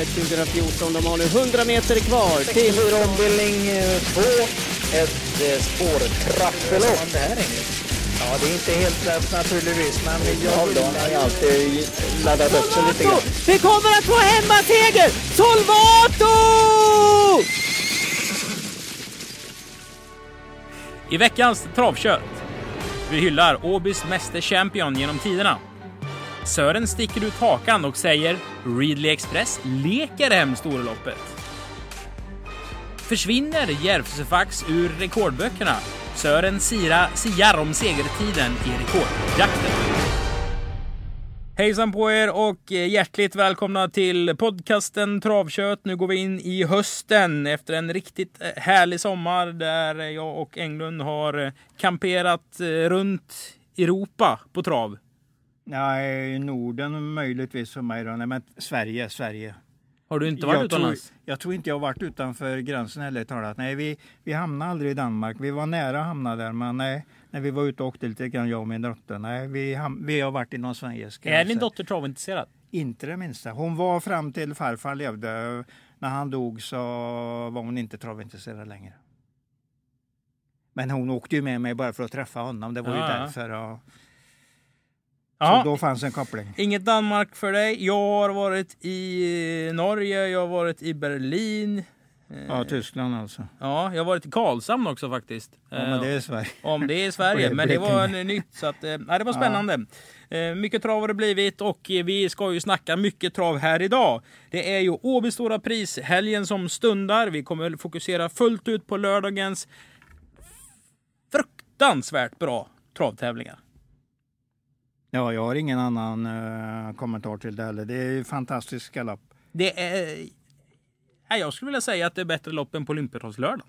Elitloppet 2014. De har nu 100 meter kvar till... 64 ombildning 2. Ett eh, spårtrappelopp. Ja, det är inte helt lätt naturligtvis, men jag har ju alltid laddat upp sig lite grann. Vi kommer att få hemmaseger! Solvato! I veckans travkött. Vi hyllar Åbys meste champion genom tiderna. Sören sticker ut hakan och säger Ridley Express leker hem storloppet. Försvinner Järvsöfax ur rekordböckerna? Sören Sira siar om segertiden i rekordjakten. Hejsan på er och eh, hjärtligt välkomna till podcasten Travkött. Nu går vi in i hösten efter en riktigt eh, härlig sommar där jag och Englund har eh, kamperat runt Europa på trav. Nej, Norden möjligtvis för mig då. Nej, men Sverige, Sverige. Har du inte varit jag utomlands? Tror, jag tror inte jag har varit utanför gränsen heller talat. Nej, vi, vi hamnade aldrig i Danmark. Vi var nära att hamna där, men nej. När vi var ute och åkte lite grann, jag och min dotter. Nej, vi, ham- vi har varit inom Sveriges Är gränser. din dotter travintresserad? Inte det minsta. Hon var fram till farfar levde. När han dog så var hon inte travintresserad längre. Men hon åkte ju med mig bara för att träffa honom. Det var ju Ja, ja. därför. Och, Ja. Så då fanns en koppling. Inget Danmark för dig. Jag har varit i Norge, jag har varit i Berlin. Ja, Tyskland alltså. Ja, jag har varit i Karlshamn också faktiskt. Ja, men det är Sverige. Om det är Sverige, men det var nytt. Så att, eh, nej, det var spännande. Eh, Mycket trav har det blivit och eh, vi ska ju snacka mycket trav här idag. Det är ju Åby Stora Pris, helgen som stundar. Vi kommer fokusera fullt ut på lördagens fruktansvärt bra travtävlingar. Ja, jag har ingen annan eh, kommentar till det heller. Det är ju fantastisk galopp. Det är... Nej, jag skulle vilja säga att det är bättre lopp än på Olympiatorgslördag.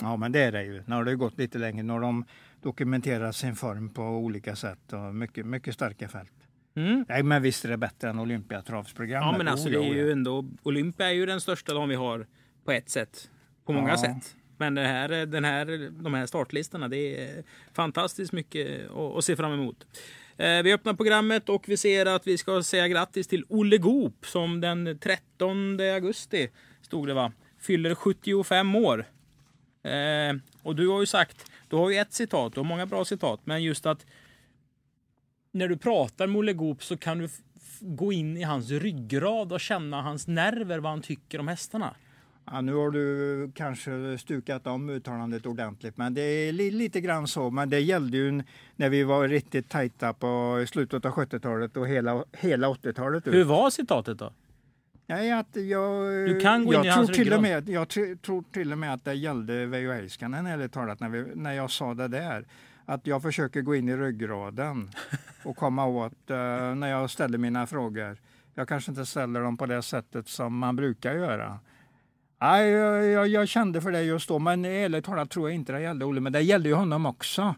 Ja, men det är det ju. Nu har det gått lite längre. Nu har de dokumenterat sin form på olika sätt och mycket, mycket starka fält. Mm. Nej, men visst är det bättre än Olympiatravsprogrammet. Ja, men alltså det är ju ändå... Olympia är ju den största dagen vi har på ett sätt. På många Ja. sätt. Men det här, den här, de här startlistorna, det är fantastiskt mycket att, att se fram emot. Eh, vi öppnar programmet och vi ser att vi ska säga grattis till Olle Goop som den 13 augusti, stod det va, fyller 75 år. Eh, och du har ju sagt, du har ju ett citat, du har många bra citat, men just att när du pratar med Olle Goop så kan du gå in i hans ryggrad och känna hans nerver, vad han tycker om hästarna. Ja, nu har du kanske stukat om uttalandet ordentligt, men det är li, lite grann så. Men det gällde ju när vi var riktigt tajta på slutet av 70-talet och hela, hela 80-talet. ut. Hur var citatet då? Nej, att jag, Du kan gå in jag i tror till och med, Jag tr- tror till och med att det gällde Veijo Heiskanen ärligt talat när, vi, när jag sa det där. Att jag försöker gå in i ryggraden och komma åt eh, när jag ställer mina frågor. Jag kanske inte ställer dem på det sättet som man brukar göra. Nej, jag, jag, jag kände för det just då, men ärligt talat tror jag inte det gällde Olle, men det gällde ju honom också.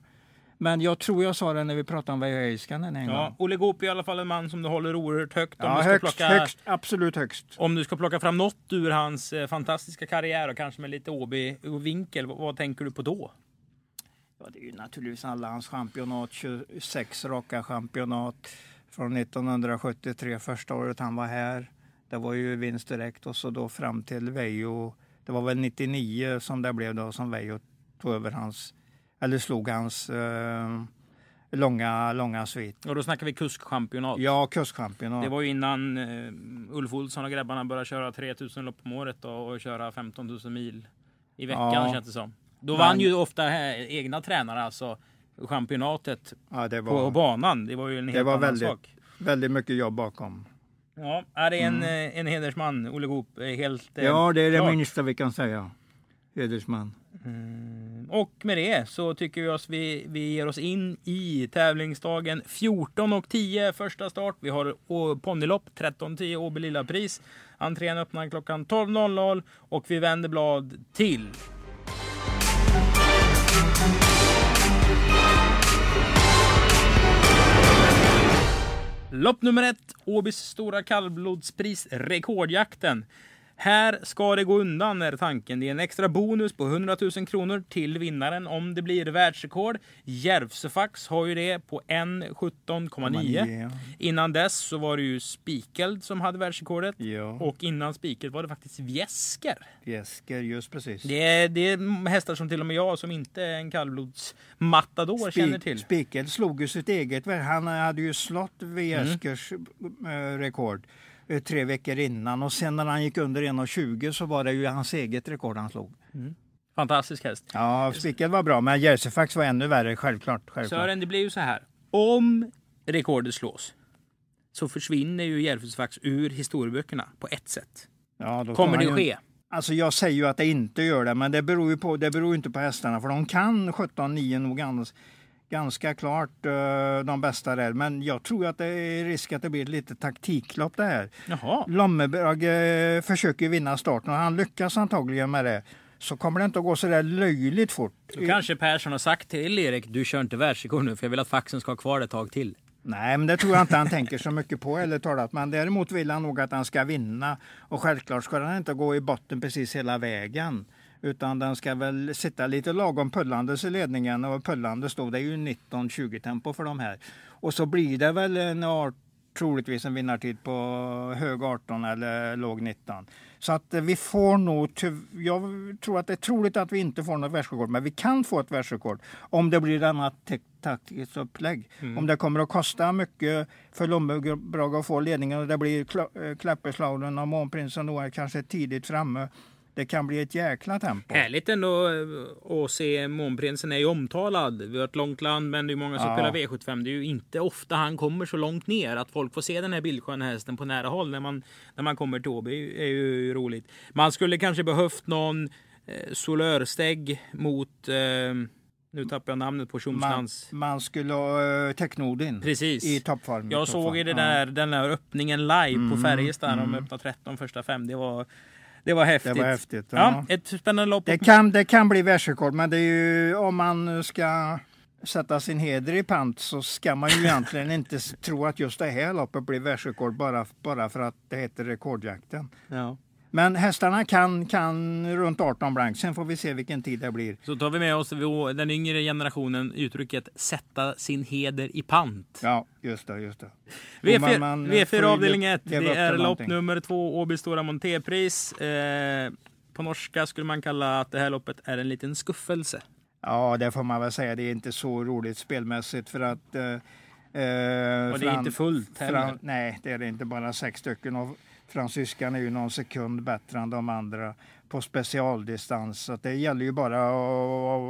Men jag tror jag sa det när vi pratade om Veijo Heiskanen en Ja, gång. Olle Goop är i alla fall en man som du håller oerhört högt. Om, Ja, du ska högst, plocka, högst, absolut högst. om du ska plocka fram något ur hans eh, fantastiska karriär och kanske med lite OB-vinkel, vad, vad tänker du på då? Ja, det är ju naturligtvis alla hans championat, 26 raka championat från 1973, första året han var här. Det var ju vinst direkt och så då fram till Veijo. Det var väl 99 som det blev då som Veijo tog över hans, eller slog hans eh, långa, långa svit. Och då snackar vi kuskchampionat. Ja, kustchampionat. Det var ju innan eh, Ulf Olsson och grabbarna började köra 3000 lopp om året och, och köra 15 000 mil i veckan Ja. känns det som. Då Men- vann ju ofta eh, egna tränare alltså championatet ja, det på var banan. Det var ju en helt var annan väldigt- sak. väldigt mycket jobb bakom. Ja, är det en, eh, en hedersman, Olle Goop. eh, Helt, eh, Ja, det är det klart. minsta vi kan säga. Hedersman. Och med det så tycker vi oss vi, vi ger oss in i tävlingsdagen 14 och 10 första start. Vi har ponnylopp 13.10 Åby Lilla Pris. Entrén öppnar klockan 12.00 och vi vänder blad till Lopp nummer ett, Åbys stora kallblodspris, rekordjakten. Här ska det gå undan är tanken. Det är en extra bonus på 100 000 kronor till vinnaren om det blir världsrekord. Järvsefax har ju det på 1.17,9. Ja. Innan dess så var det ju Spikeld som hade världsrekordet. Ja, Och innan Spikeld var det faktiskt Viesker. Jesker, just precis. Det är, det är hästar som till och med jag som inte är en kallblodsmatador känner till. Spikel slog ju sitt eget. Han hade ju slått Vieskers Mm. rekord tre veckor innan och sen när han gick under 1,20 så var det ju hans eget rekord han slog. Fantastisk häst. Ja, Spikel var bra, men Jersefax var ännu värre, självklart. självklart. Sören, det blir ju så här. Om rekordet slås så försvinner ju Järvsöfax ur historieböckerna på ett sätt. Ja, Kommer det ju- ske? Alltså jag säger ju att det inte gör det, men det beror ju på, det beror inte på hästarna, för de kan 17-9 nog gans, ganska klart eh, de bästa där. Men jag tror att det är risk att det blir ett litet taktiklopp det här. Jaha. Lommeberg eh, försöker vinna starten och han lyckas antagligen med det. Så kommer det inte att gå så där löjligt fort. Då kanske Persson har sagt till Erik, du kör inte världsrekord nu för jag vill att faxen ska ha kvar det ett tag till. Nej, men det tror jag inte han tänker så mycket på eller talat. Men däremot vill han nog att han ska vinna. Och självklart ska den inte gå i botten precis hela vägen. Utan den ska väl sitta lite lagom pullandes i ledningen. Och pullandes då, det är ju 19-20 tempo för de här. Och så blir det väl en art, troligtvis en vinnartid på hög 18 eller låg 19. Så att vi får nog, jag tror att det är troligt att vi inte får något världsrekord, men vi kan få ett världsrekord om det blir denna taktiskt upplägg. Om det kommer att kosta mycket för Lommebrag att få ledningen och det blir Kla- eh, Kläpperslauden och Månprinsen då är kanske tidigt framme. Det kan bli ett jäkla tempo. Härligt ändå eh, att se Månprinsen är ju omtalad. Vi har ett långt land men det är många som Ja. spelar V75. Det är ju inte ofta han kommer så långt ner att folk får se den här bildsköna hästen på nära håll när man, när man kommer till Åby. är ju roligt. Man skulle kanske behövt någon eh, solörsteg mot, eh, nu tappar jag namnet på Man, Tjomslands. man skulle ha uh, Technodin Precis. i toppform. i Jag såg ju det där, den där öppningen live på Färjestad. De öppnade 13 första fem. Det var, det var häftigt. Det var häftigt. Ja, ett spännande lopp. Det kan, det kan bli världsrekord, men det är ju om man ska sätta sin heder i pant så ska man ju egentligen inte tro att just det här loppet blir världsrekord bara, bara för att det heter rekordjakten. Ja. Men hästarna kan, kan runt 18 blank, sen får vi se vilken tid det blir. Så tar vi med oss den yngre generationen uttrycket sätta sin heder i pant. Ja, just det. Just det. V4, Och man- man får V4 ju avdelning 1. leva Det är lopp nummer två, Åby Stora Montépris. Eh, på norska skulle man kalla att det här loppet är en liten skuffelse. Ja, det får man väl säga. Det är inte så roligt spelmässigt för att... Eh, eh, Och det är inte fullt heller. Fran, nej, det är det inte. Bara sex stycken. Och fransyskan är ju någon sekund bättre än de andra på specialdistans. Så det gäller ju bara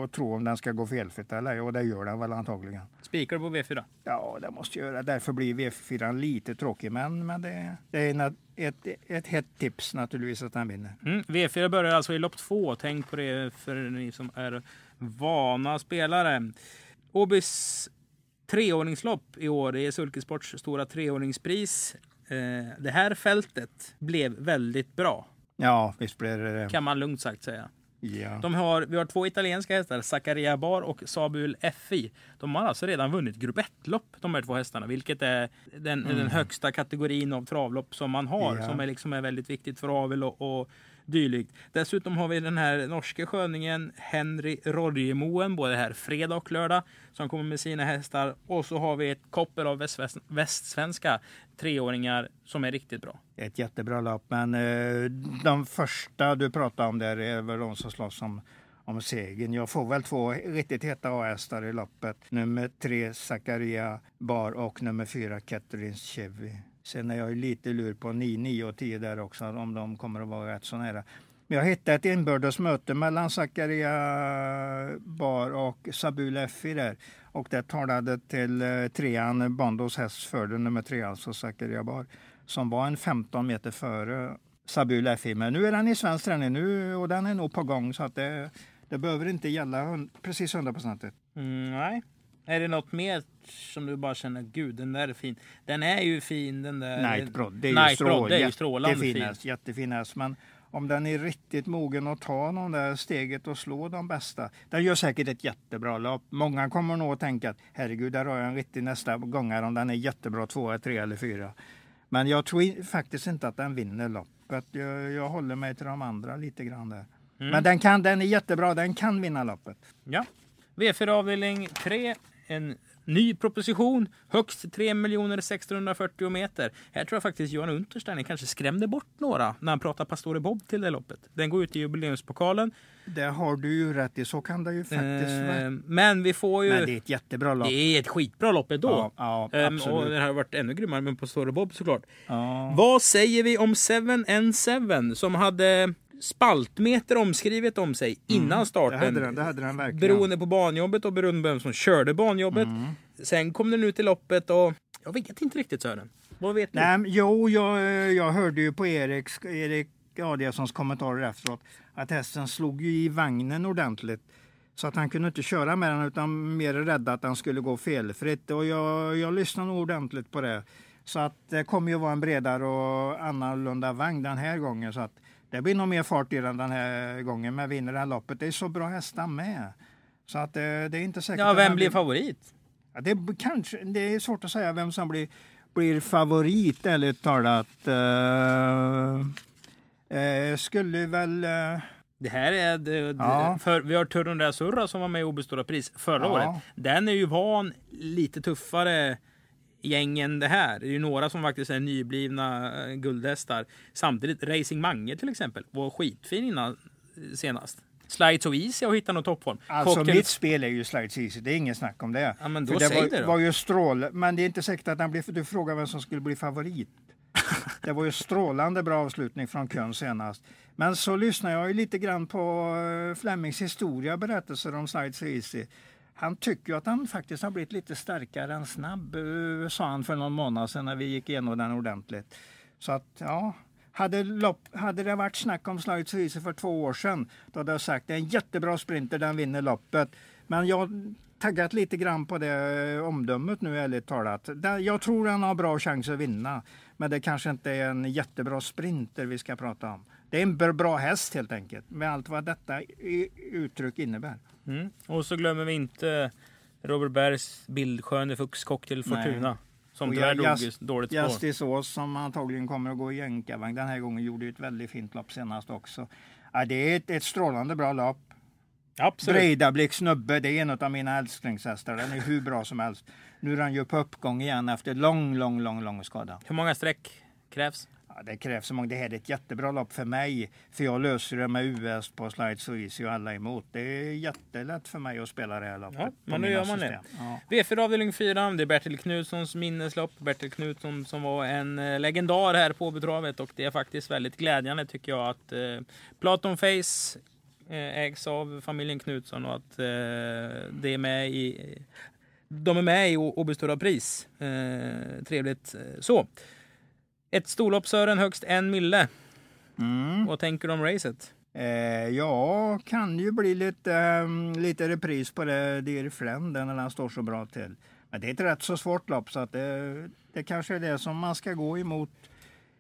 att, tro om den ska gå felfritt eller ej. Och det gör den väl antagligen. Spikar på V4. Ja, det måste göra. Därför blir V4 lite tråkig. Men, men det, det är ett, ett hett tips naturligtvis att den vinner. Mm. V4 börjar alltså i lopp två. Tänk på det för ni som är vana spelare. Åbys treordningslopp i år är Sulkesports stora treordningspris. Eh, det här fältet blev väldigt bra, Ja, visst blir det det. kan man lugnt sagt säga. Ja. De har, vi har två italienska hästar, Zaccaria Bar och Sabul FI. De har alltså redan vunnit grupp 1-lopp, de här två hästarna, vilket är den, den högsta kategorin av travlopp som man har, Ja. som är, liksom är väldigt viktigt för avel och, och dylikt. Dessutom har vi den här norske sköningen Henry Rorjemoen, både här fredag och lördag, som kommer med sina hästar. Och så har vi ett koppel av väst, västsvenska treåringar som är riktigt bra. Ett jättebra lopp, men eh, de första du pratade om där är väl de som slåss om, om segern. Jag får väl två riktigt heta A-hästar i loppet. Nummer tre Zakaria Bar och nummer fyra Catherine Chevy. Sen är jag ju lite lur på 9, 9 och 10 där också, om de kommer att vara rätt så nära. Men jag hittade ett inbördes möte mellan Zakaria Bar och Sabul Fi där. Och det talade till eh, trean, Bondos häst förde nummer tre, alltså Zakaria Bar som var en 15 meter före Sabul FI. Men nu är den i svensk träning nu och den är nog på gång så att det, det behöver inte gälla precis hundraprocentigt. Mm, nej. Är det något mer som du bara känner, gud den där är fin. Den är ju fin den där. Nightbroad, det är ju, Nightbroad, strå, det är ju strålande jättefin fin. häst, jättefin häst. Men om den är riktigt mogen att ta någon där steget och slå de bästa. Den gör säkert ett jättebra lopp. Många kommer nog att tänka att herregud, där har jag en riktig nästa gångare om den är jättebra tvåa, tre eller fyra. Men jag tror faktiskt inte att den vinner loppet. loppet. Jag, jag håller mig till de andra lite grann där. Mm. Men den, kan, den är jättebra, den kan vinna loppet. Ja. V4 avdelning 3. En ny proposition. Högst 3 640 meter. Här tror jag faktiskt Johan Untersteiner kanske skrämde bort några när han pratade Pastore Bob till det loppet. Den går ut i jubileumspokalen. Det har du ju rätt i, så kan det ju faktiskt vara. Eh, men vi får ju... Men det är ett jättebra lopp. Det är ett skitbra lopp ändå. Ja, ja Ehm, absolut. och det här har varit ännu grymmare med Pastore Bob såklart. Ja. Vad säger vi om 7N7 som hade spaltmeter omskrivet om sig innan Mm. Det starten? hade den, det hade den verkligen. Beroende på banjobbet och beroende på vem som körde banjobbet. Mm. Sen kom den ut i loppet och jag vet inte riktigt Sören. Vad vet du? Nej, jo, jag, jag hörde ju på Eriks, Erik Adiassons kommentarer efteråt att hästen slog ju i vagnen ordentligt. Så att han kunde inte köra med den utan mer rädd att den skulle gå felfritt. Och jag, jag lyssnade ordentligt på det. Så att det kommer ju vara en bredare och annorlunda vagn den här gången. Så att det blir nog mer fart i den den här gången. Men vinner det här loppet. Det är så bra hästar med. Så att eh, det, är inte säkert Ja, vem blir favorit? Ja, det, är kanske, det är svårt att säga vem som blir, blir favorit, ärligt talat. Uh, uh, skulle väl... Uh, Det här är... Det, Ja. för, vi har Turun Rasurra som var med i OB Stora Pris förra Ja. året. Den är ju van lite tuffare gäng än det här. Det är ju några som faktiskt är nyblivna eh, guldhästar. Samtidigt, Racing Mange till exempel var skitfin innan eh, senast. Slides of Easy har hittat någon toppform. alltså Cocktail- mitt spel är ju Slides Easy, det är inget snack om det. Ja, men då För det var, det var ju strål, men det är inte säkert att den blir... Du frågar vem som skulle bli favorit. Det var ju strålande bra avslutning från kön senast. Men så lyssnar jag ju lite grann på eh, Flemings historia, berättelser om Slides Easy. Han tycker ju att han faktiskt har blivit lite starkare än snabb, eh, sa han för någon månad sedan när vi gick igenom den ordentligt. Så att, ja. Hade, lopp, hade det varit snack om Slides Easy för två år sedan, då hade jag sagt det är en jättebra sprinter, den vinner loppet. Men jag har taggat lite grann på det eh, omdömet nu ärligt talat. Jag tror den har bra chans att vinna. Men det kanske inte är en jättebra sprinter vi ska prata om. Det är en br- bra häst helt enkelt, med allt vad detta uttryck innebär. Mm. Och så glömmer vi inte Robert Bergs bildsköne Fux Cocktail Nej. Fortuna. Som Och tyvärr dog Just- dåligt spår. Justice som antagligen kommer att gå i jänkarvagn den här gången gjorde ett väldigt fint lopp senast också. Ja, det är ett, ett strålande bra lopp. Absolut. Breidablick snubbe, det är en av mina älsklingshästar. Den är hur bra som helst. Nu är han ju på uppgång igen efter lång, lång, lång, lång skada. Hur många streck krävs? Ja, det krävs så många. Det här är ett jättebra lopp för mig. För jag löser det med US på Slides och Easy och alla emot. Det är jättelätt för mig att spela det här loppet. Ja, men nu gör man det. system. Ja. V4 avdelning 4, det är Bertil Knutssons minneslopp. Bertil Knutsson som var en eh, legendar här på Åbytravet och det är faktiskt väldigt glädjande tycker jag att eh, Platon Face eh, ägs av familjen Knutsson och att eh, det är med i de är med i Åby Stora Pris. Eh, trevligt eh, så. Ett storlopp Sören, högst en mille. Mm. Vad tänker du om racet? Eh, ja, kan ju bli lite, ehm, lite repris på det Dear Friend när den står så bra till. Men det är ett rätt så svårt lopp så att det, det kanske är det som man ska gå emot,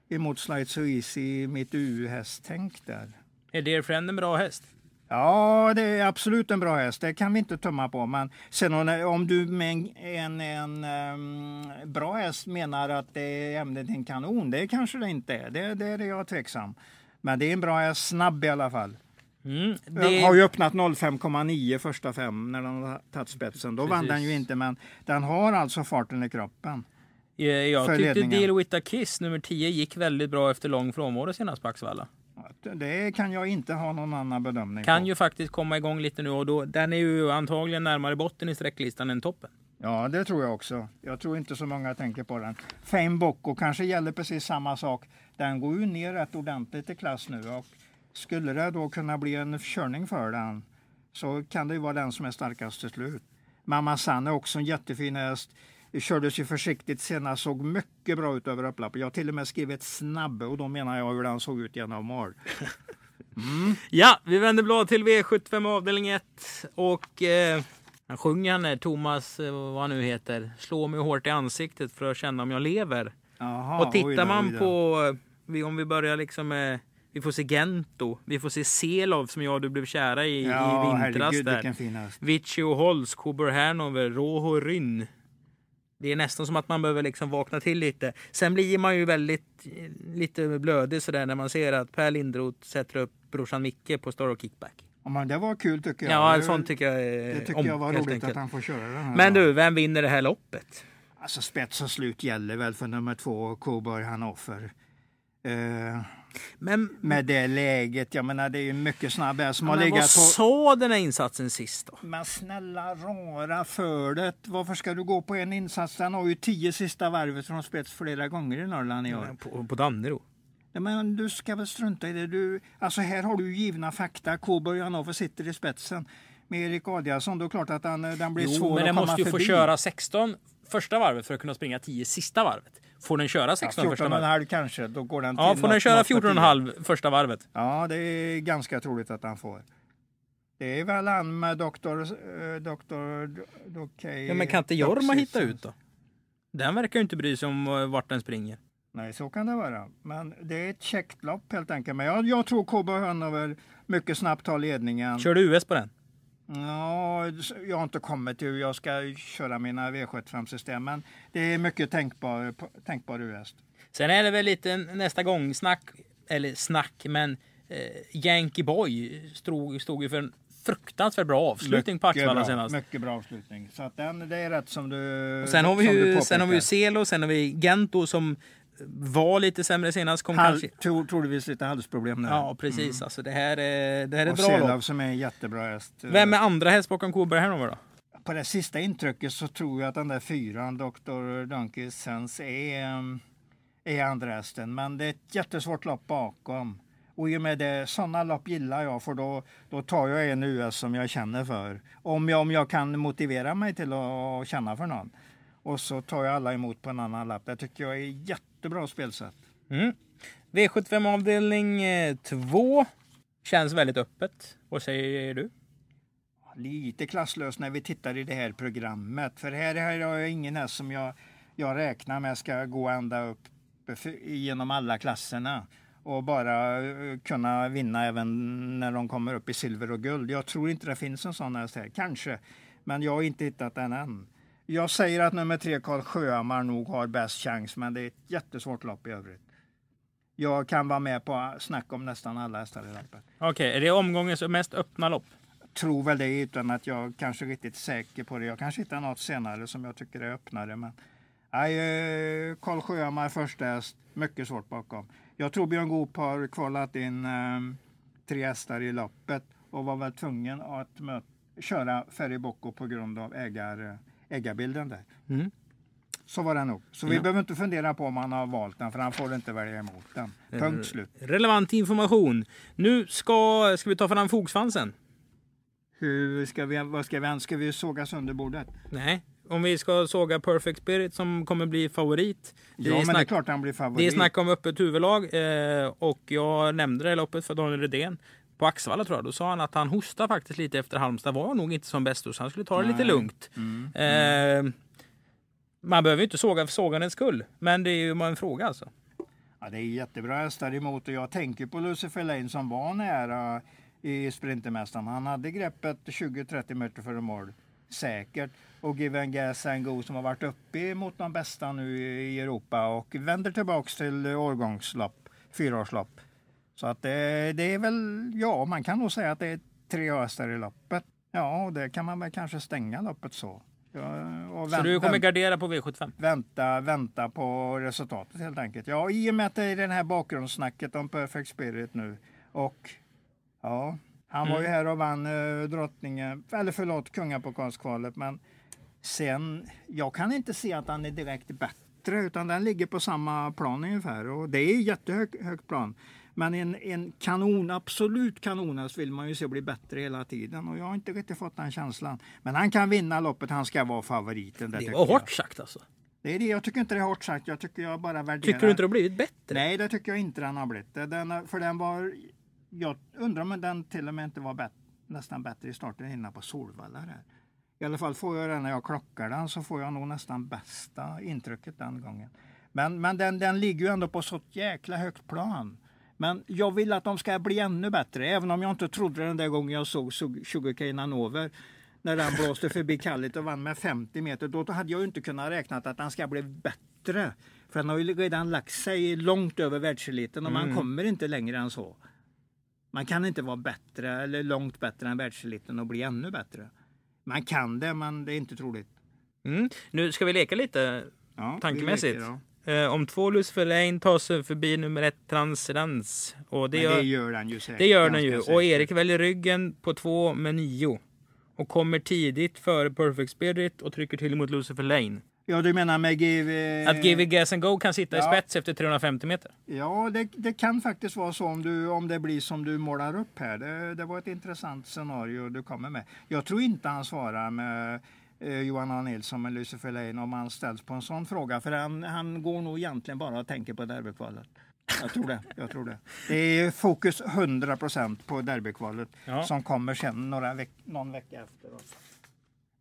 emot Slide So Easy, mitt U-hästtänk där. Är Dear Friend en bra häst? Ja, det är absolut en bra häst. Det kan vi inte tumma på. Men sen om- du med en, en, en ehm, bra häst menar att det är ämnet en kanon, det kanske det inte är. Det, det är jag tveksam. Men det är en bra häst, snabb i alla fall. Mm, Den har ju öppnat 05,9 första fem när den har tagit spetsen. Då vann Precis. den ju inte, men den har alltså farten i kroppen. Eh, Jag tyckte. Deal With A Kiss nummer 10 gick väldigt bra efter lång frånvaro senast på Axevalla. Det kan jag inte ha någon annan bedömning Kan på. ju faktiskt komma igång lite nu och då, den är ju antagligen närmare botten i sträcklistan än toppen. Ja, det tror jag också. Jag tror inte så många tänker på den. Fame Bocco kanske gäller precis samma sak. Den går ju ner rätt ordentligt i klass nu och skulle det då kunna bli en körning för den så kan det ju vara den som är starkast till slut. Mamma San är också en jättefin häst. Kördes ju försiktigt senast, såg mycket bra ut över upploppet. Jag har till och med skrivit snabb och då menar jag hur den såg ut genom mål. Ja, vi vänder blad till V75 avdelning 1 och eh, han sjunger han där, Thomas, eh, vad han nu heter, slå mig hårt i ansiktet för att känna om jag lever. Jaha, och oj tittar då, man oj då. på, eh, om vi börjar liksom med vi får se Gento, vi får se Selov som jag och du blev kära i, Ja, i vintras herregud där. Vici och Holz, Kober Hanover, Roho Ryn. Det är nästan som att man behöver liksom vakna till lite. Sen blir man ju väldigt lite blödig sådär när man ser att Per Lindroth sätter upp brorsan Micke på Star Kickback. Ja, men det var kul tycker jag. Ja, det, sånt tycker jag det tycker om, jag var roligt enkelt. att han får köra den här. Men dagen. du, vem vinner det här loppet? Alltså spets och slut gäller väl för nummer två, Coburg Hannover. Eh, Men, med det läget, jag menar det är ju mycket snabb häst som har men vad legat på... sa den här insatsen sist då? Men snälla rara för det. Varför ska du gå på en insats? Den har ju tio sista varvet från spets flera gånger i Norrland i år. På, på Dannero? Men du ska väl strunta i det. Du, alltså här har du givna fakta. Coburg Hannover sitter i spetsen. Med Erik Adiasson, då är det klart att den, den blir Jo, svår men att den komma måste ju förbi. få köra 16 första varvet för att kunna springa 10 sista varvet. Får den köra 16 Ja, första 14 och en varvet? kanske, då går den Ja, får den köra något på 14 och en 10. halv första varvet? Ja, det är ganska troligt att han får. Det är väl han med doktor... eh, doktor okej, Ja, men kan inte Jorma hitta ut då? Den verkar ju inte bry sig om eh, vart den springer. Nej, så kan det vara. Men det är ett käckt lopp helt enkelt. Men jag, jag tror KB Hönöver mycket snabbt tar ledningen. Kör du US på den? Ja, jag har inte kommit till hur jag ska köra mina V75-system. Men det är mycket tänkbar, tänkbar US. Sen är det väl lite nästa gång snack, eller snack, men eh, Yankee Boy stod, stod ju för en fruktansvärt bra avslutning på Axevalla senast. Mycket bra avslutning. Så att den, det är rätt som du Och sen har vi ju, sen har vi ju. Selo, sen har vi Gento som var lite sämre senast. Kom Hal, kanske... tro, troligtvis lite halsproblem där. Ja, precis. Alltså, det här är, det här är Och bra lopp. som är en jättebra häst. Vem är andra häst bakom Coburg Hanover då? På det sista intrycket så tror jag att den där fyran, Dr. Donkey Sense, är, um, är andra hästen. Men det är ett jättesvårt lopp bakom. Och i och med det, sådana lopp gillar jag för då, då tar jag en US som jag känner för. Om jag, om jag kan motivera mig till att känna för någon. Och så tar jag alla emot på en annan lapp. Det tycker jag är jättebra spelsätt. Mm. V75 avdelning 2 känns väldigt öppet. Vad säger du? lite klasslös när vi tittar i det här programmet. För här har jag ingen häst som jag, jag räknar med ska gå ända upp genom alla klasserna och bara eh, kunna vinna även när de kommer upp i silver och guld. Jag tror inte det finns en sån häst här, kanske, men jag har inte hittat den än. Jag säger att nummer tre, Karl Sjöhammar, nog har bäst chans, men det är ett jättesvårt lopp i övrigt. Jag kan vara med på snack om nästan alla hästar i loppet Okej, är det omgångens mest öppna lopp? tror väl det utan att jag kanske är riktigt säker på det. Jag kanske hittar något senare som jag tycker är öppnare. Men nej, eh, Karl Sjöhammar första häst, mycket svårt bakom. Jag tror Björn Goop har kvalat in eh, tre hästar i loppet och var väl tvungen att möt, köra Ferry Bocco på grund av ägar, ägarbilden där. Mm. Så var det nog. Så vi Ja. behöver inte fundera på om han har valt den, för han får inte välja emot den. Punkt slut. Relevant information. Nu ska, ska vi ta fram fogsvansen. Hur ska vi, vad ska vi, ska vi såga sönder bordet? Nej, om vi ska såga Perfect Spirit som kommer bli favorit. Det Ja, men det är snack, klart han blir favorit. det är snack om öppet huvudlag eh, och jag nämnde det loppet för Daniel Redén. På Axevalla tror jag, då sa han att han hostade faktiskt lite efter Halmstad. Var nog inte som bäst så han skulle ta det lite Nej. lugnt. Mm. Eh, man behöver ju inte såga för sågandets skull, men det är ju en fråga alltså. Ja, det är jättebra hästar emot och jag tänker på Lucifer Lane som var nära i Sprintermästaren. Han hade greppet 20-30 meter före mål. Säkert. Och Given Gas and Go som har varit uppe mot de bästa nu i Europa och vänder tillbaks till årgångslopp, fyraårslopp. Så att det, det är väl, ja man kan nog säga att det är tre hästar i loppet. Ja, och det kan man väl kanske stänga loppet så. Ja, Så du kommer gardera på V75? vänta, vänta på resultatet helt enkelt. Ja, i och med att det är den här bakgrundssnacket om Perfect Spirit nu. Och ja, han var ju här och vann eh, drottningen, eller förlåt, kungapokalskvalet. Men sen, jag kan inte se att han är direkt bättre utan den ligger på samma plan ungefär. Och det är jättehögt högt plan. Men en, en kanon, absolut kanonhäst vill man ju se bli bättre hela tiden. Och jag har inte riktigt fått den känslan. Men han kan vinna loppet, han ska vara favoriten. Det tycker var jag. hårt sagt alltså. Det är det, jag tycker inte det är hårt sagt. Jag tycker jag bara värderar... Tycker du inte det har blivit bättre? Nej, det tycker jag inte den har blivit. Den, för den var... Jag undrar om den till och med inte var bättre, nästan bättre i starten innan på Solvalla. Där. I alla fall får jag den när jag klockar den så får jag nog nästan bästa intrycket den gången. Men, men den, den ligger ju ändå på så jäkla högt plan. Men jag vill att de ska bli ännu bättre, även om jag inte trodde den där gången jag såg Sugarcane Hanover när den blåste förbi Kallit och vann med 50 meter. Då hade jag inte kunnat räkna att den ska bli bättre. För den har ju redan lagt sig långt över världseliten och Mm. man kommer inte längre än så. Man kan inte vara bättre eller långt bättre än världseliten och bli ännu bättre. Man kan det, men det är inte troligt. Mm. Nu ska vi leka lite Ja, vi tankemässigt. leker då. Eh, om två Lucifer Lane tar sig förbi nummer ett Transcendens. Och det gör, det gör den ju säkert. det gör den ju. Och Erik väljer ryggen på två med nio. Och kommer tidigt före Perfect Spirit och trycker till mot Lucifer Lane. Ja, du menar med GV... Att GV Gas and Go kan sitta i Ja. spets efter 350 meter. Ja, det, det kan faktiskt vara så om, du, om det blir som du målar upp här. Det, det var ett intressant scenario du kommer med. Jag tror inte han svarar med eh, Johan A. Nilsson med Lucifer Lane om han ställs på en sån fråga. För han, han går nog egentligen bara och tänker på derbykvalet. Jag tror det. Jag tror det. det är fokus 100% på derbykvalet Ja. som kommer sen några veck, någon vecka efter. oss.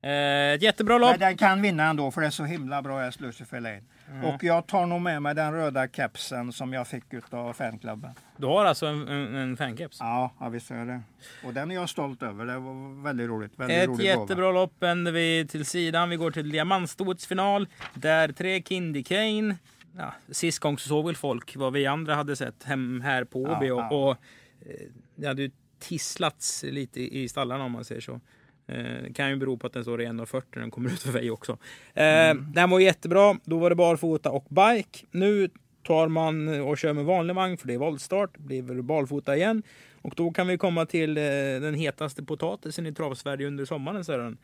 Eh, jättebra lopp. Men den kan vinna ändå för det är så himla bra häst Lucifer Lane. Och jag tar nog med mig den röda kepsen som jag fick av fanklubben. Du har alltså en, en, en fankeps. Ja, ja visst är det. Och den är jag stolt över. Det var väldigt roligt. Väldigt Ett rolig jättebra gåva. lopp vänder vi till sidan. Vi går till diamantstotsfinal. Där tre Kindy Kane. Ja, sist gång så såg väl folk vad vi andra hade sett hem här på Ja, Åby. ja. Och, och eh, det hade ju tisslats lite i i stallarna om man säger så. Eh, Det kan ju bero på att den står i 1,40 när den kommer ut för mig också. Eh, Mm. Den var jättebra. Då var det barfota och bike. Nu tar man och kör med vanlig vagn för det är voltstart. Blir barfota igen. Och då kan vi komma till eh, den hetaste potatisen i travsverige under sommaren. Sören.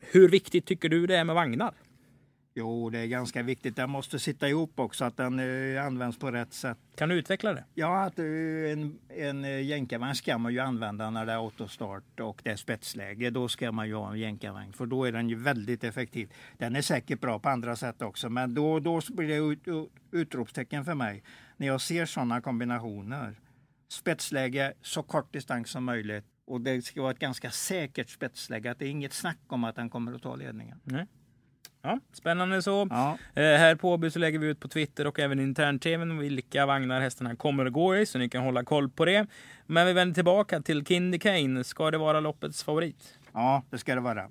Hur viktigt tycker du det är med vagnar? Jo, det är ganska viktigt. Den måste sitta ihop också, att den eh, används på rätt sätt. Kan du utveckla det? Ja, att eh, en, en eh, jänkarvagn ska man ju använda när det är autostart och det är spetsläge. Då ska man ju ha en jänkarvagn, för då är den ju väldigt effektiv. Den är säkert bra på andra sätt också, men då, då blir det ut, ut, utropstecken för mig när jag ser sådana kombinationer. Spetsläge, så kort distans som möjligt. Och det ska vara ett ganska säkert spetsläge. Att det är inget snack om att den kommer att ta ledningen. Nej. Ja, spännande så. Ja, Eh, här på Åby så lägger vi ut på Twitter och även intern-tvn vilka vagnar hästarna kommer att gå i så ni kan hålla koll på det. Men vi vänder tillbaka till Kindy Kane. Ska det vara loppets favorit? ja, det ska det vara.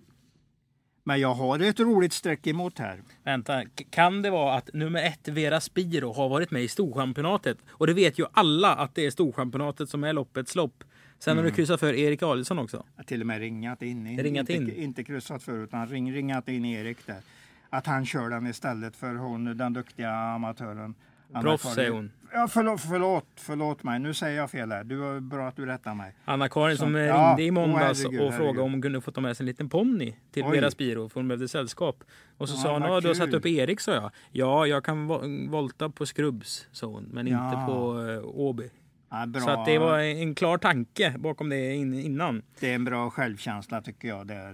Men jag har ett roligt streck emot här. Vänta, kan det vara att nummer ett Vera Spiro har varit med i Storchampionatet? Och det vet ju alla att det är Storchampionatet som är loppets lopp. Sen har du kryssat för Erik Adielsson också. Jag till och med ringat in. Ringat inte, in? Inte kryssat för utan ring, ringat in Erik där. Att han kör den istället för hon, den duktiga amatören. Proffs säger hon. Ja, förlåt, förlåt, förlåt mig. Nu säger jag fel här. Du är bra att du rättar mig. Anna-Karin som eh, ja, ringde i måndags herregud, och frågade om hon kunde få ta med sig en liten ponny till Oj. Vera Spiro för hon behövde sällskap. Och så Ja, sa hon, ja, du har kul." satt upp Erik, sa jag. Ja, jag kan vo- volta på Skrubbs, sa hon, men inte Ja. på eh, Åby. Ja. Så att det var en klar tanke bakom det in, innan. det är en bra självkänsla tycker jag. Där.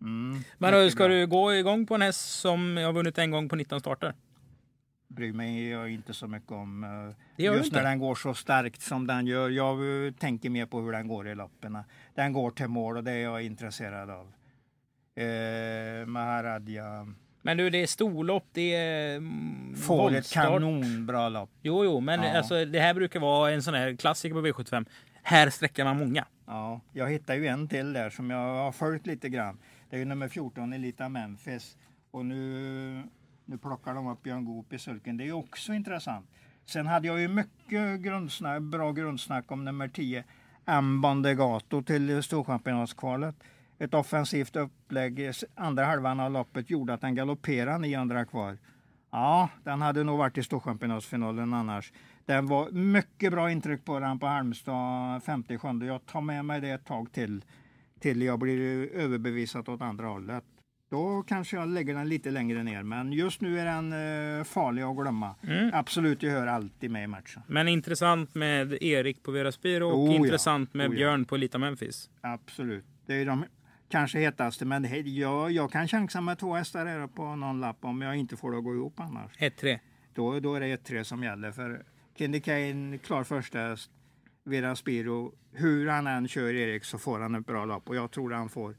Mm, Men hur ska bra. du gå igång på en häst som har vunnit en gång på 19 starter? bryr mig jag inte så mycket om. eh, Just när den går så starkt som den gör. Jag eh, tänker mer på hur den går i loppen. Den går till mål och det är jag intresserad av. Eh, Maharadja Men du, det är storlopp, det är mm, får ett kanonbra lopp. Jo, jo, men Ja. alltså, det här brukar vara en sån här klassiker på V75. Här sträcker man många. Ja, jag hittar ju en till där som jag har följt lite grann. Det är ju nummer 14, Elita Memphis. Och nu, nu plockar de upp Björn Goop i sulken. Det är ju också intressant. Sen hade jag ju mycket grundsnack, bra grundsnack om nummer 10, M. Bondegato till Storchampionatskvalet. Ett offensivt upplägg andra halvan av loppet gjorde att den galopperade 900 kvar. Ja, den hade nog varit i Storchampionatsfinalen annars. Den var mycket bra intryck på den på Halmstad 57. Jag tar med mig det ett tag till. Till jag blir överbevisad åt andra hållet. Då kanske jag lägger den lite längre ner. Men just nu är den eh, farlig att glömma. Mm. Absolut, jag hör alltid med i matchen. Men intressant med Erik på Vera Spiro och Oh ja, intressant med oh ja. Björn på Lita Memphis. Absolut. Det är de kanske hetaste. Men jag, jag kan chansa med två hästar här på någon lapp om jag inte får det att gå ihop annars. 1-3. Då, då är det ett tre som gäller. För Kindy Kane, klar första häst. Vera Spiro, hur han än kör Erik så får han ett bra lopp. Och jag tror han får,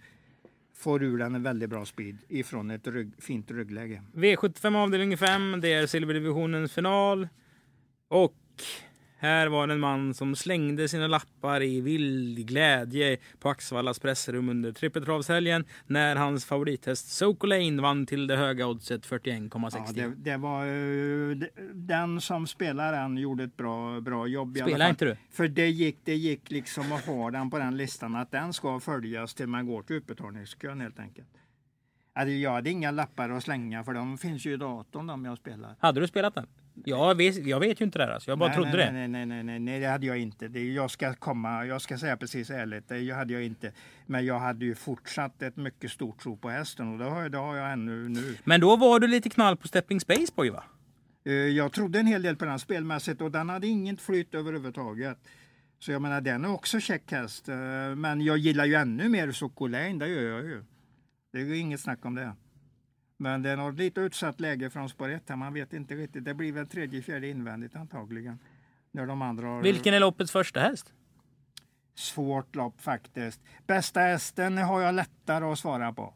får ur den en väldigt bra speed ifrån ett rygg, fint ryggläge. V75 avdelning 5, det är silverdivisionens final. Och här var det en man som slängde sina lappar i vild glädje på Axvallas pressrum under trippeltravshelgen när hans favorithäst Soko Lane vann till det höga oddset 41,60. Ja, det, det var eh, den som spelar den gjorde ett bra, bra jobb. Spelar inte du? För det gick, det gick liksom att ha den på den listan att den ska följas till man går till utbetalningskön helt enkelt. Alltså, jag hade inga lappar att slänga för de finns ju i datorn de jag spelar. Hade du spelat den? Jag vet, jag vet ju inte det här. Alltså. Jag bara nej, trodde nej, det. Nej, nej, nej, nej, nej, det hade jag inte. Det, jag ska komma, jag ska säga precis ärligt, det hade jag inte. Men jag hade ju fortsatt ett mycket stort tro på hästen och det har, jag- det har jag ännu nu. Men då var du lite knall på Stepping Space Boy va? Eh, Jag trodde en hel del på den spelmässigt och den hade inget flyt överhuvudtaget. Så jag menar den är också käck häst. eh, Men jag gillar ju ännu mer Sokolin, det gör jag ju. Det är ju inget snack om det. Men det är något lite utsatt läge från spår 1 här, man vet inte riktigt. Det blir väl tredje, fjärde invändigt antagligen. När de andra har Vilken är loppets första häst? svårt lopp faktiskt. Bästa hästen har jag lättare att svara på.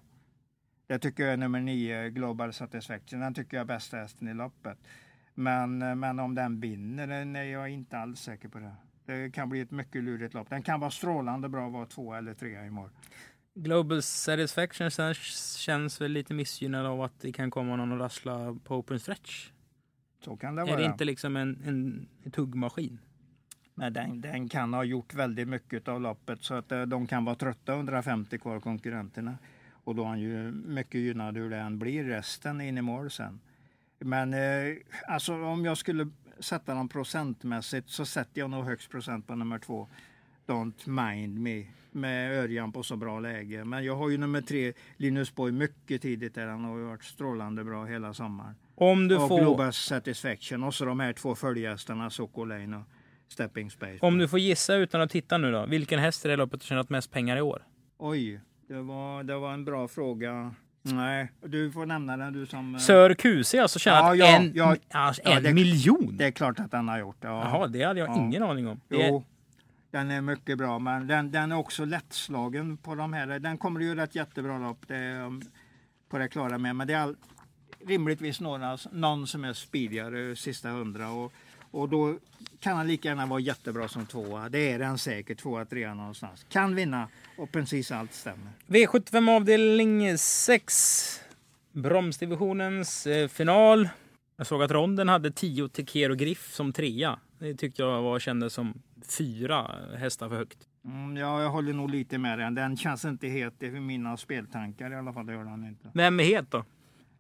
Det tycker jag är nummer 9, Global Satisfaction. Den tycker jag är bästa hästen i loppet. Men, men om den vinner den är jag inte alls säker på det. Det kan bli ett mycket lurigt lopp. Den kan vara strålande bra att vara två eller tre i mål. Global Satisfaction sen känns väl lite missgynnad av att det kan komma någon och rassla på open stretch. Så kan det Är vara. det inte liksom en, en, en tuggmaskin? Men den, den kan ha gjort väldigt mycket av loppet så att eh, de kan vara trötta 150 kvar konkurrenterna. Och då är han ju mycket gynnad hur det än blir resten in i mål sen. Men eh, alltså om jag skulle sätta dem procentmässigt så sätter jag nog högst procent på nummer två. Don't mind me med Örjan på så bra läge. Men jag har ju nummer tre Linus Borg mycket tidigt där. Han har ju varit strålande bra hela sommaren. Om du, och får, Global Satisfaction och så de här två följehästarna Lane och Stepping Space. om du får gissa utan att titta nu då. Vilken häst i det loppet har tjänat mest pengar i år? Oj, det var, det var en bra fråga. Nej, du får nämna den du som... eh, Sir QC alltså tjänat Ja, ja, en, ja. alltså en det- miljon? Det är klart att den har gjort. Ja. Jaha, det hade jag Ja. ingen aning om. Det Jo, den är mycket bra, men den, den är också lättslagen på de här. Den kommer ju rätt jättebra lopp, det är um, på det klara med. Men det är all, rimligtvis några, någon som är speedigare eh, sista hundra. Och, och då kan han lika gärna vara jättebra som tvåa. Det är den säkert, tvåa, trea någonstans. Kan vinna och precis allt stämmer. V75 avdelning 6. Bromsdivisionens eh, final. Jag såg att ronden hade 10 Tekero Griff som trea. Det tyckte jag var, kändes som fyra hästar för högt. Mm, ja, jag håller nog lite med den. Den känns inte het i mina speltankar i alla fall. Det gör den inte. Vem är het då?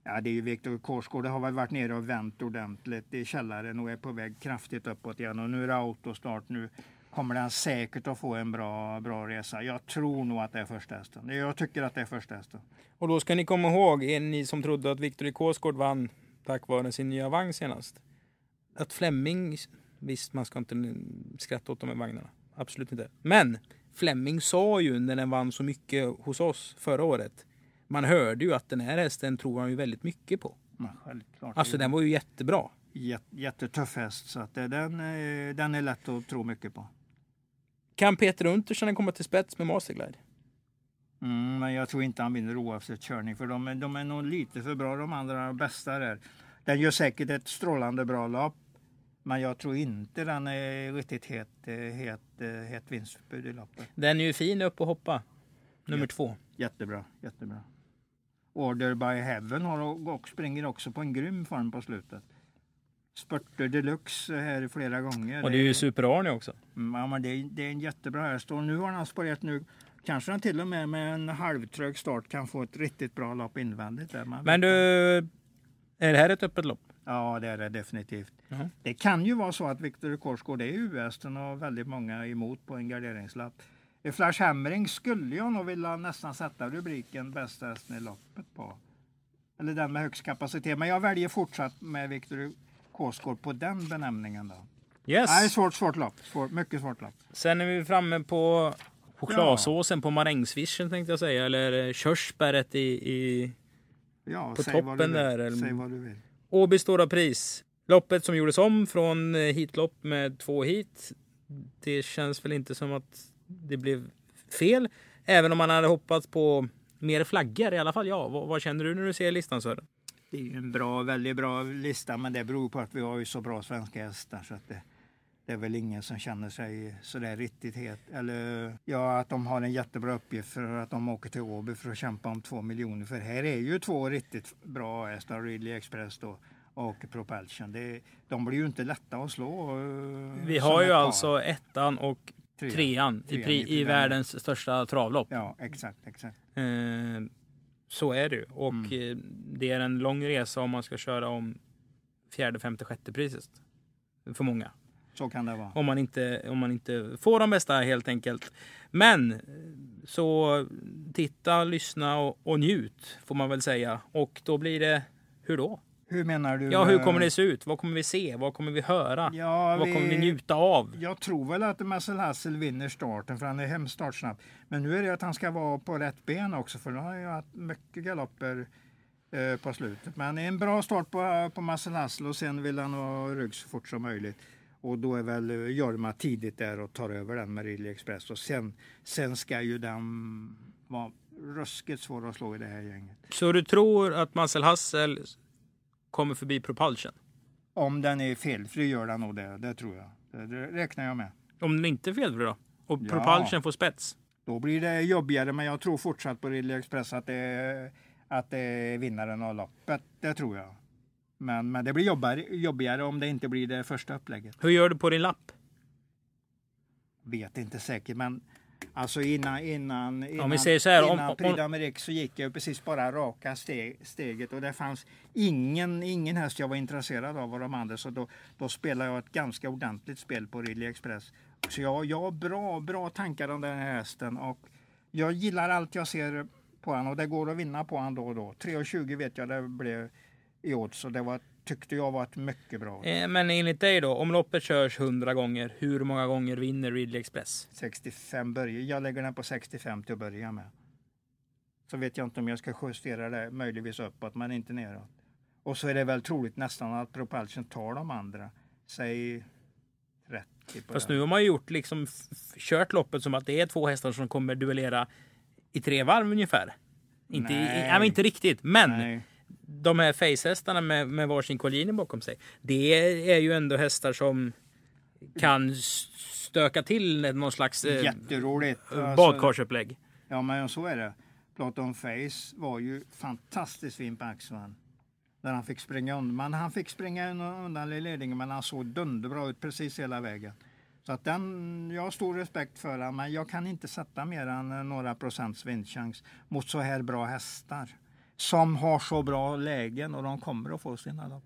Ja, det är ju Viktor Korsgård. Det har väl varit nere och vänt ordentligt i källaren och är på väg kraftigt uppåt igen. Och nu är det autostart. Nu kommer den säkert att få en bra, bra resa. Jag tror nog att det är första hästen. Jag tycker att det är första hästen. Och då ska ni komma ihåg, ni som trodde att Viktor Kåsgård vann tack vare sin nya vagn senast. Att Flemming, visst man ska inte skratta åt de här vagnarna. Absolut inte. Men Flemming sa ju när den vann så mycket hos oss förra året. Man hörde ju att den här hästen tror han ju väldigt mycket på. Självklart. Alltså den var ju jättebra. Jät, jättetuff häst. Så att det- den, eh, den är lätt att tro mycket på. Kan Peter Untersen komma till spets med Masterglide? Mm, men jag tror inte han vinner oavsett körning. För de är, de är nog lite för bra de andra bästa där. Den gör säkert ett strålande bra lopp. Men jag tror inte den är riktigt het, eh, het, eh, het vinstbud i loppet. Den är ju fin upp och hoppa. Nummer Ja. två. Jättebra, jättebra. Order by Heaven har och springer också på en grym form på slutet. Spurter deluxe här flera gånger. Och det är ju Super-Arne också. Mm, Ja, men det, är, det är en jättebra häst och nu har han spårat nu. Kanske han till och med med en halvtrög start kan få ett riktigt bra lopp invändigt. Där. Man Men du, är det här ett öppet lopp? Ja, det är det definitivt. Jaha. Det kan ju vara så att Viktor Korsgård är U-hästen och väldigt många emot på en garderingslapp. I Flash Hammering skulle jag nog vilja nästan sätta rubriken bästa hästen i loppet på. Eller den med högst kapacitet. Men jag väljer fortsatt med Viktor Korsgård på den benämningen. Då. Yes. Nej, svårt, svårt lopp. Svårt, mycket svårt lopp. Sen är vi framme på chokladsåsen på marängsvischen tänkte jag säga. Eller eh, körsbäret i, i Ja, På toppen där, eller- Säg vad du vill. Åby Stora Pris. Loppet som gjordes om från eh, hitlopp med två hit. Det känns väl inte som att det blev fel. Även om man hade hoppats på mer flaggor i alla fall. Ja, vad, vad känner du när du ser listan Sören? Det är ju en bra, väldigt bra lista, men det beror på att vi har ju så bra svenska hästar. Så att det, det är väl ingen som känner sig sådär riktigt het. Eller ja, att de har en jättebra uppgift för att de åker till Åby för att kämpa om två miljoner. För här är ju två riktigt bra hästar, Ridley Express då och Propulsion. Det, de blir ju inte lätta att slå. eh, Vi har ju alltså ettan och Trean. trean, i, Trean pri, i i världens största travlopp. Ja, exakt, exakt. Eh, så är det ju. Och Mm. eh, det är en lång resa om man ska köra om fjärde, femte, sjätte priset. För många. Så kan det vara. Om man inte, om man inte får de bästa helt enkelt. Men så titta, lyssna och, och njut får man väl säga. Och då blir det, hur då? Hur menar du? Ja, hur kommer det se ut? Vad kommer vi se? Vad kommer vi höra? Ja, Vad kommer vi njuta av? Jag tror väl att Marcel Hassel vinner starten för han är hemstartsnabb. Men nu är det att han ska vara på rätt ben också för han har ju haft mycket galopper eh, på slutet. Men en bra start på, på Marcel Hassel och sen vill han ha rygg så fort som möjligt. Och då är väl eh, Jorma tidigt där och tar över den med Ridley Express. Och sen, sen ska ju den vara ruskigt svår att slå i det här gänget. Så du tror att Marcel Hassel kommer förbi Propulsion? Om den är felfri gör den nog det, det tror jag. Det, det räknar jag med. Om den inte är felfri då? Och Ja. Propulsion får spets? Då blir det jobbigare, men jag tror fortsatt på Ridley Express att det, att det är vinnaren av loppet. Det tror jag. Men, men det blir jobbigare, jobbigare om det inte blir det första upplägget. Hur gör du på din lapp? Vet inte säkert, men alltså innan, innan, innan, Om vi säger så här, om- innan om- Prix d'Amérique så gick jag precis bara raka steg, steget och det fanns ingen, ingen häst jag var intresserad av av de andra. Så då, då spelade jag ett ganska ordentligt spel på Ridley Express. Så jag, jag har bra, bra tankar om den här hästen och jag gillar allt jag ser på honom och det går att vinna på honom då och då. 3,20 vet jag det blev i odds och det var, tyckte jag var ett mycket bra. Eh, Men enligt dig då, om loppet körs 100 gånger, hur många gånger vinner Ridley Express? 65 börjar. Jag lägger den på 65 till att börja med. Så vet jag inte om jag ska justera det möjligtvis uppåt men inte neråt. Och så är det väl troligt nästan att Propulsion tar de andra. Säg 30 på Fast den. nu har man ju gjort liksom kört loppet som att det är två hästar som kommer duellera i tre varv ungefär. Inte, i, Nej. ja, men inte riktigt, men Nej. De här facehästarna med, med varsin Colgjini bakom sig. Det är ju ändå hästar som kan stöka till någon slags eh, Jätteroligt. Alltså, badkarsupplägg. Ja men så är det. Platon Face var ju fantastiskt fin på Axman. Där han fick springa undan. Men han fick springa undan i ledningen men han såg dunderbra ut precis hela vägen. Så att den, jag har stor respekt för honom men jag kan inte sätta mer än eh, några procents vinstchans mot så här bra hästar. Som har så bra lägen och de kommer att få sina lopp.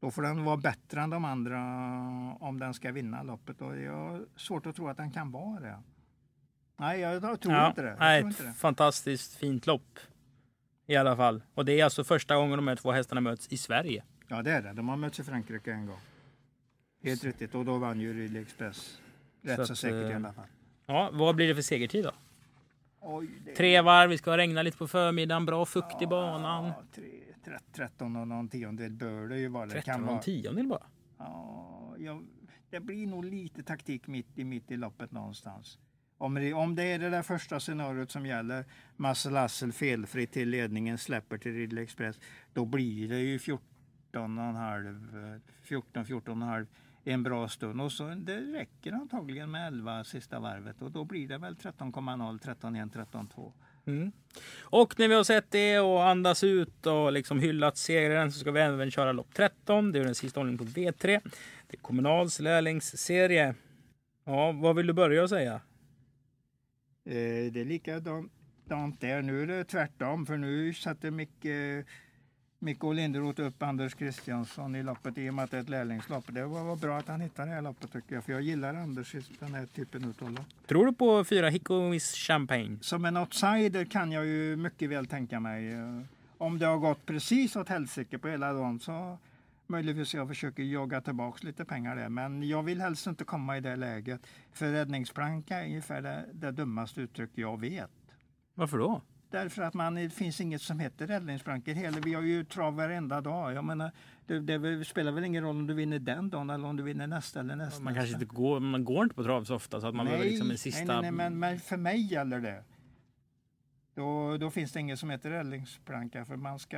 Då får den vara bättre än de andra om den ska vinna loppet och jag har svårt att tro att den kan vara det. Nej, jag tror Ja, inte det. Jag nej, tror inte det. ett fantastiskt fint lopp. I alla fall. Och det är alltså första gången de här två hästarna möts i Sverige. Ja, det är det. De har mötts i Frankrike en gång. Helt riktigt. Och då vann ju Ridley Express. Rätt Så så, att, säkert i eh, alla fall. Ja, vad blir det för segertid då? Oj. Tre varv, vi ska regna lite på förmiddagen, bra fukt i banan. Ja, tre, tre, 13 och någon tiondel bör det ju vara. Det 13 kan och en tiondel bara. Ja, ja, det blir nog lite taktik mitt i, mitt i loppet någonstans. Om det, om det är det där första scenariot som gäller, Marcel Hassel felfri till ledningen, släpper till Ridley Express, då blir det ju 14,5, 14, 14,5 en bra stund. Och så det räcker antagligen med 11 sista varvet och då blir det väl 13,0, 13,1, 13,2. Mm. Och när vi har sett det och andas ut och liksom hyllat segraren så ska vi även köra lopp 13. Det är den sista hållningen på V3. Det är Kommunals lärlingsserie. Ja, vad vill du börja att säga? Eh, det är likadant där. Nu är det tvärtom, för nu sätter Micke, Micke Linderoth upp Anders Kristiansson i loppet i och med att det är ett lärlingslopp. Det var, var bra att han hittade det här loppet tycker jag, för jag gillar Anders i den här typen av lopp. Tror du på fyra Hickomis Champagne? Som en outsider kan jag ju mycket väl tänka mig. eh, Om det har gått precis åt helsike på hela dagen så möjligtvis jag försöker jaga tillbaks lite pengar där. Men jag vill helst inte komma i det läget. För räddningsplanka är ungefär det, det dummaste uttryck jag vet. Varför då? Därför att man, det finns inget som heter räddningsplankor. Hela, vi har ju trav varenda dag. Jag menar, det, det spelar väl ingen roll om du vinner den dagen eller om du vinner nästa eller nästa. Man kanske inte går, man går inte på trav så ofta så att man behöver liksom en sista... nej, nej, nej men, men för mig gäller det. Då, då finns det inget som heter räddningsplanka för man ska...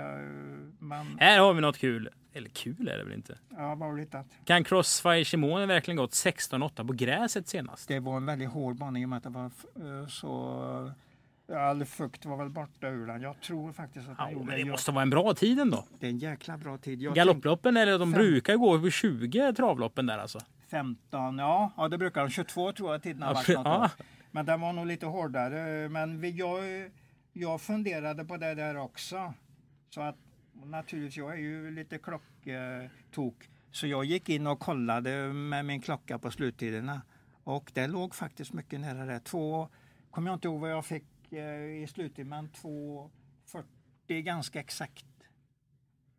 Man, Här har vi något kul. Eller kul är det väl inte? ja, vad har hittat? Kan Crossfire Shimone verkligen gått 16-8 på gräset senast? Det var en väldigt hård bana i och med att det var eh, så... All fukt var väl borta ur den. Jag tror faktiskt att Ja, den gjorde men det Jag- måste vara en bra tid ändå. Det är en jäkla bra tid. Jag Galopploppen, eller de Fem. brukar gå över 20 travloppen där alltså. tänkte 15, ja, ja det brukar de. 22 tror jag tiden har Ja, varit ja. Men den var nog lite hårdare. Men jag, jag funderade på det där också. Så att naturligtvis, jag är ju lite klocktok. Så jag gick in och kollade med min klocka på sluttiderna. Och det låg faktiskt mycket nära det. Två, kommer jag inte ihåg vad jag fick eh, i sluttid, men 2.40 ganska exakt.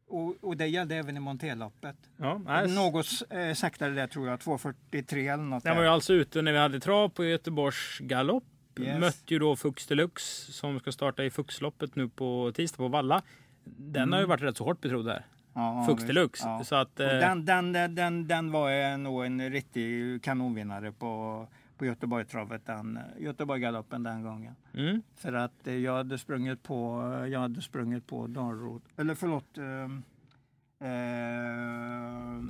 Och, och det gällde även i Monteloppet. Ja, nej, Något eh, saktare där tror jag, 2.43 eller något. Den var ju alltså ute när vi hade trav på Göteborgs galopp. Yes. Mötte ju då Fux Deluxe som ska starta i Fuxloppet nu på tisdag på Valla. Den har ju varit rätt så hårt betrodd där. Ja, Fux visst. Deluxe. Ja. Så att, eh, Den, den, den, den, var nog en riktig kanonvinnare på, på Göteborgstravet, den, Göteborggaloppen den gången. mm, För att eh, jag hade sprungit på, eh, jag hade sprungit på Dalrot, eller förlåt, eh, eh,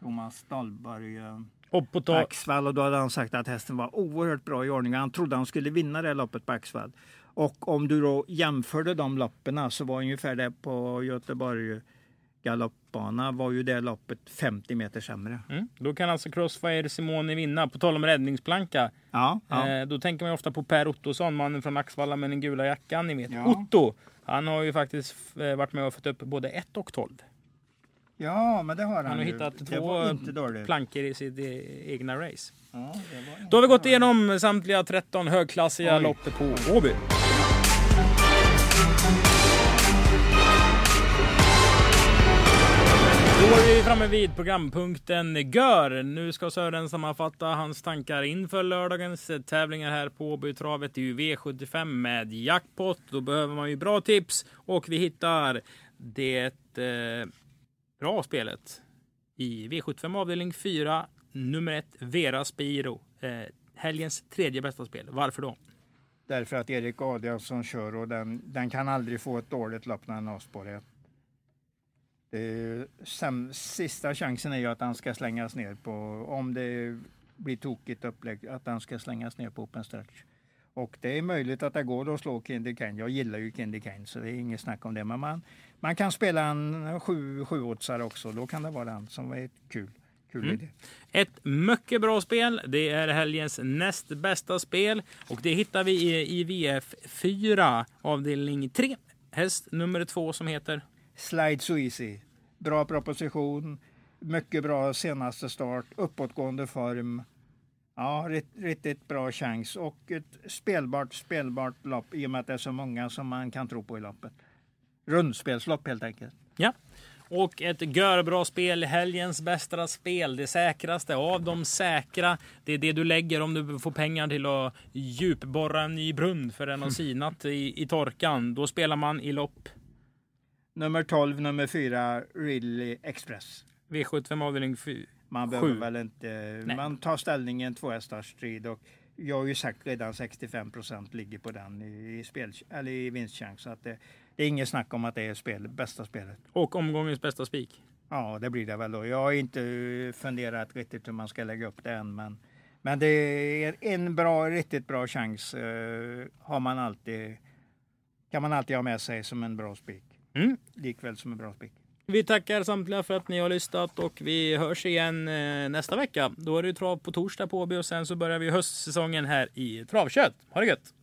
Thomas Dahlberg eh, och på ta- Axvall och då hade han sagt att hästen var oerhört bra i ordning. Han trodde han skulle vinna det loppet på Axvall. Och om du då jämförde de loppen så var ungefär det på Göteborg galoppbana var ju det loppet 50 meter sämre. mm, då kan alltså Crossfire Simone vinna. På tal om räddningsplanka. Ja, ja. Eh, då tänker man ju ofta på Per Ottosson, mannen från Axvalla med den gula jackan. Ni vet. Ja. Otto! Han har ju faktiskt eh, varit med och fått upp både 1 och 12 ja men det har han, Han har ju. hittat det två plankor i sitt egna race. Ja, Då har vi gått igenom samtliga 13 högklassiga Oj. lopp på Åby. Då är vi framme vid programpunkten Gör. Nu ska Sören sammanfatta hans tankar inför lördagens tävlingar här på Åbytravet. Det är ju V75 med jackpot. Då behöver man ju bra tips och vi hittar det eh, bra spelet i V75 avdelning 4, nummer 1, Vera Spiro. Eh, helgens tredje bästa spel. Varför då? Därför att Erik Adielsson kör och den, den kan aldrig få ett dåligt lopp när den har är, sam, sista chansen är ju att han ska slängas ner på, om det blir tokigt upplägg, att han ska slängas ner på open stretch. Och det är möjligt att det går att slå Kindy Kane. Jag gillar ju Kindy Kane så det är inget snack om det. Men man, man kan spela en sju, sjuåtsare också. Då kan det vara den som är ett kul, kul Mm. idé. Ett mycket bra spel. Det är helgens näst bästa spel och det hittar vi i, i VF4 avdelning 3. Häst nummer 2 som heter Slide so easy. Bra proposition, mycket bra senaste start, uppåtgående form. Ja, rikt- riktigt bra chans och ett spelbart, spelbart lopp i och med att det är så många som man kan tro på i loppet. Rundspelslopp helt enkelt. Ja. Och ett görbra spel, helgens bästa spel, det säkraste av de säkra. Det är det du lägger om du får pengar till att djupborra en ny brunn för den har sinat i, i torkan. Då spelar man i lopp Nummer 12, nummer 4, Ridley Express. V75 avdelning 4. Man Sju. behöver väl inte... Man tar ställningen två hästars strid och jag har ju sagt redan 65 procent ligger på den i, i, spel, eller i vinstchans. Så att det, det är inget snack om att det är spel, bästa spelet. Och omgångens bästa spik. Ja, det blir det väl då. Jag har inte funderat riktigt hur man ska lägga upp det än, men, men det är en bra, riktigt bra chans eh, har man alltid, kan man alltid ha med sig som en bra spik. Mm. Likväl som en bra spik. Vi tackar samtliga för att ni har lyssnat och vi hörs igen eh, nästa vecka. Då är det trav på torsdag på Åby och sen så börjar vi höstsäsongen här i Travkött. Ha det gött!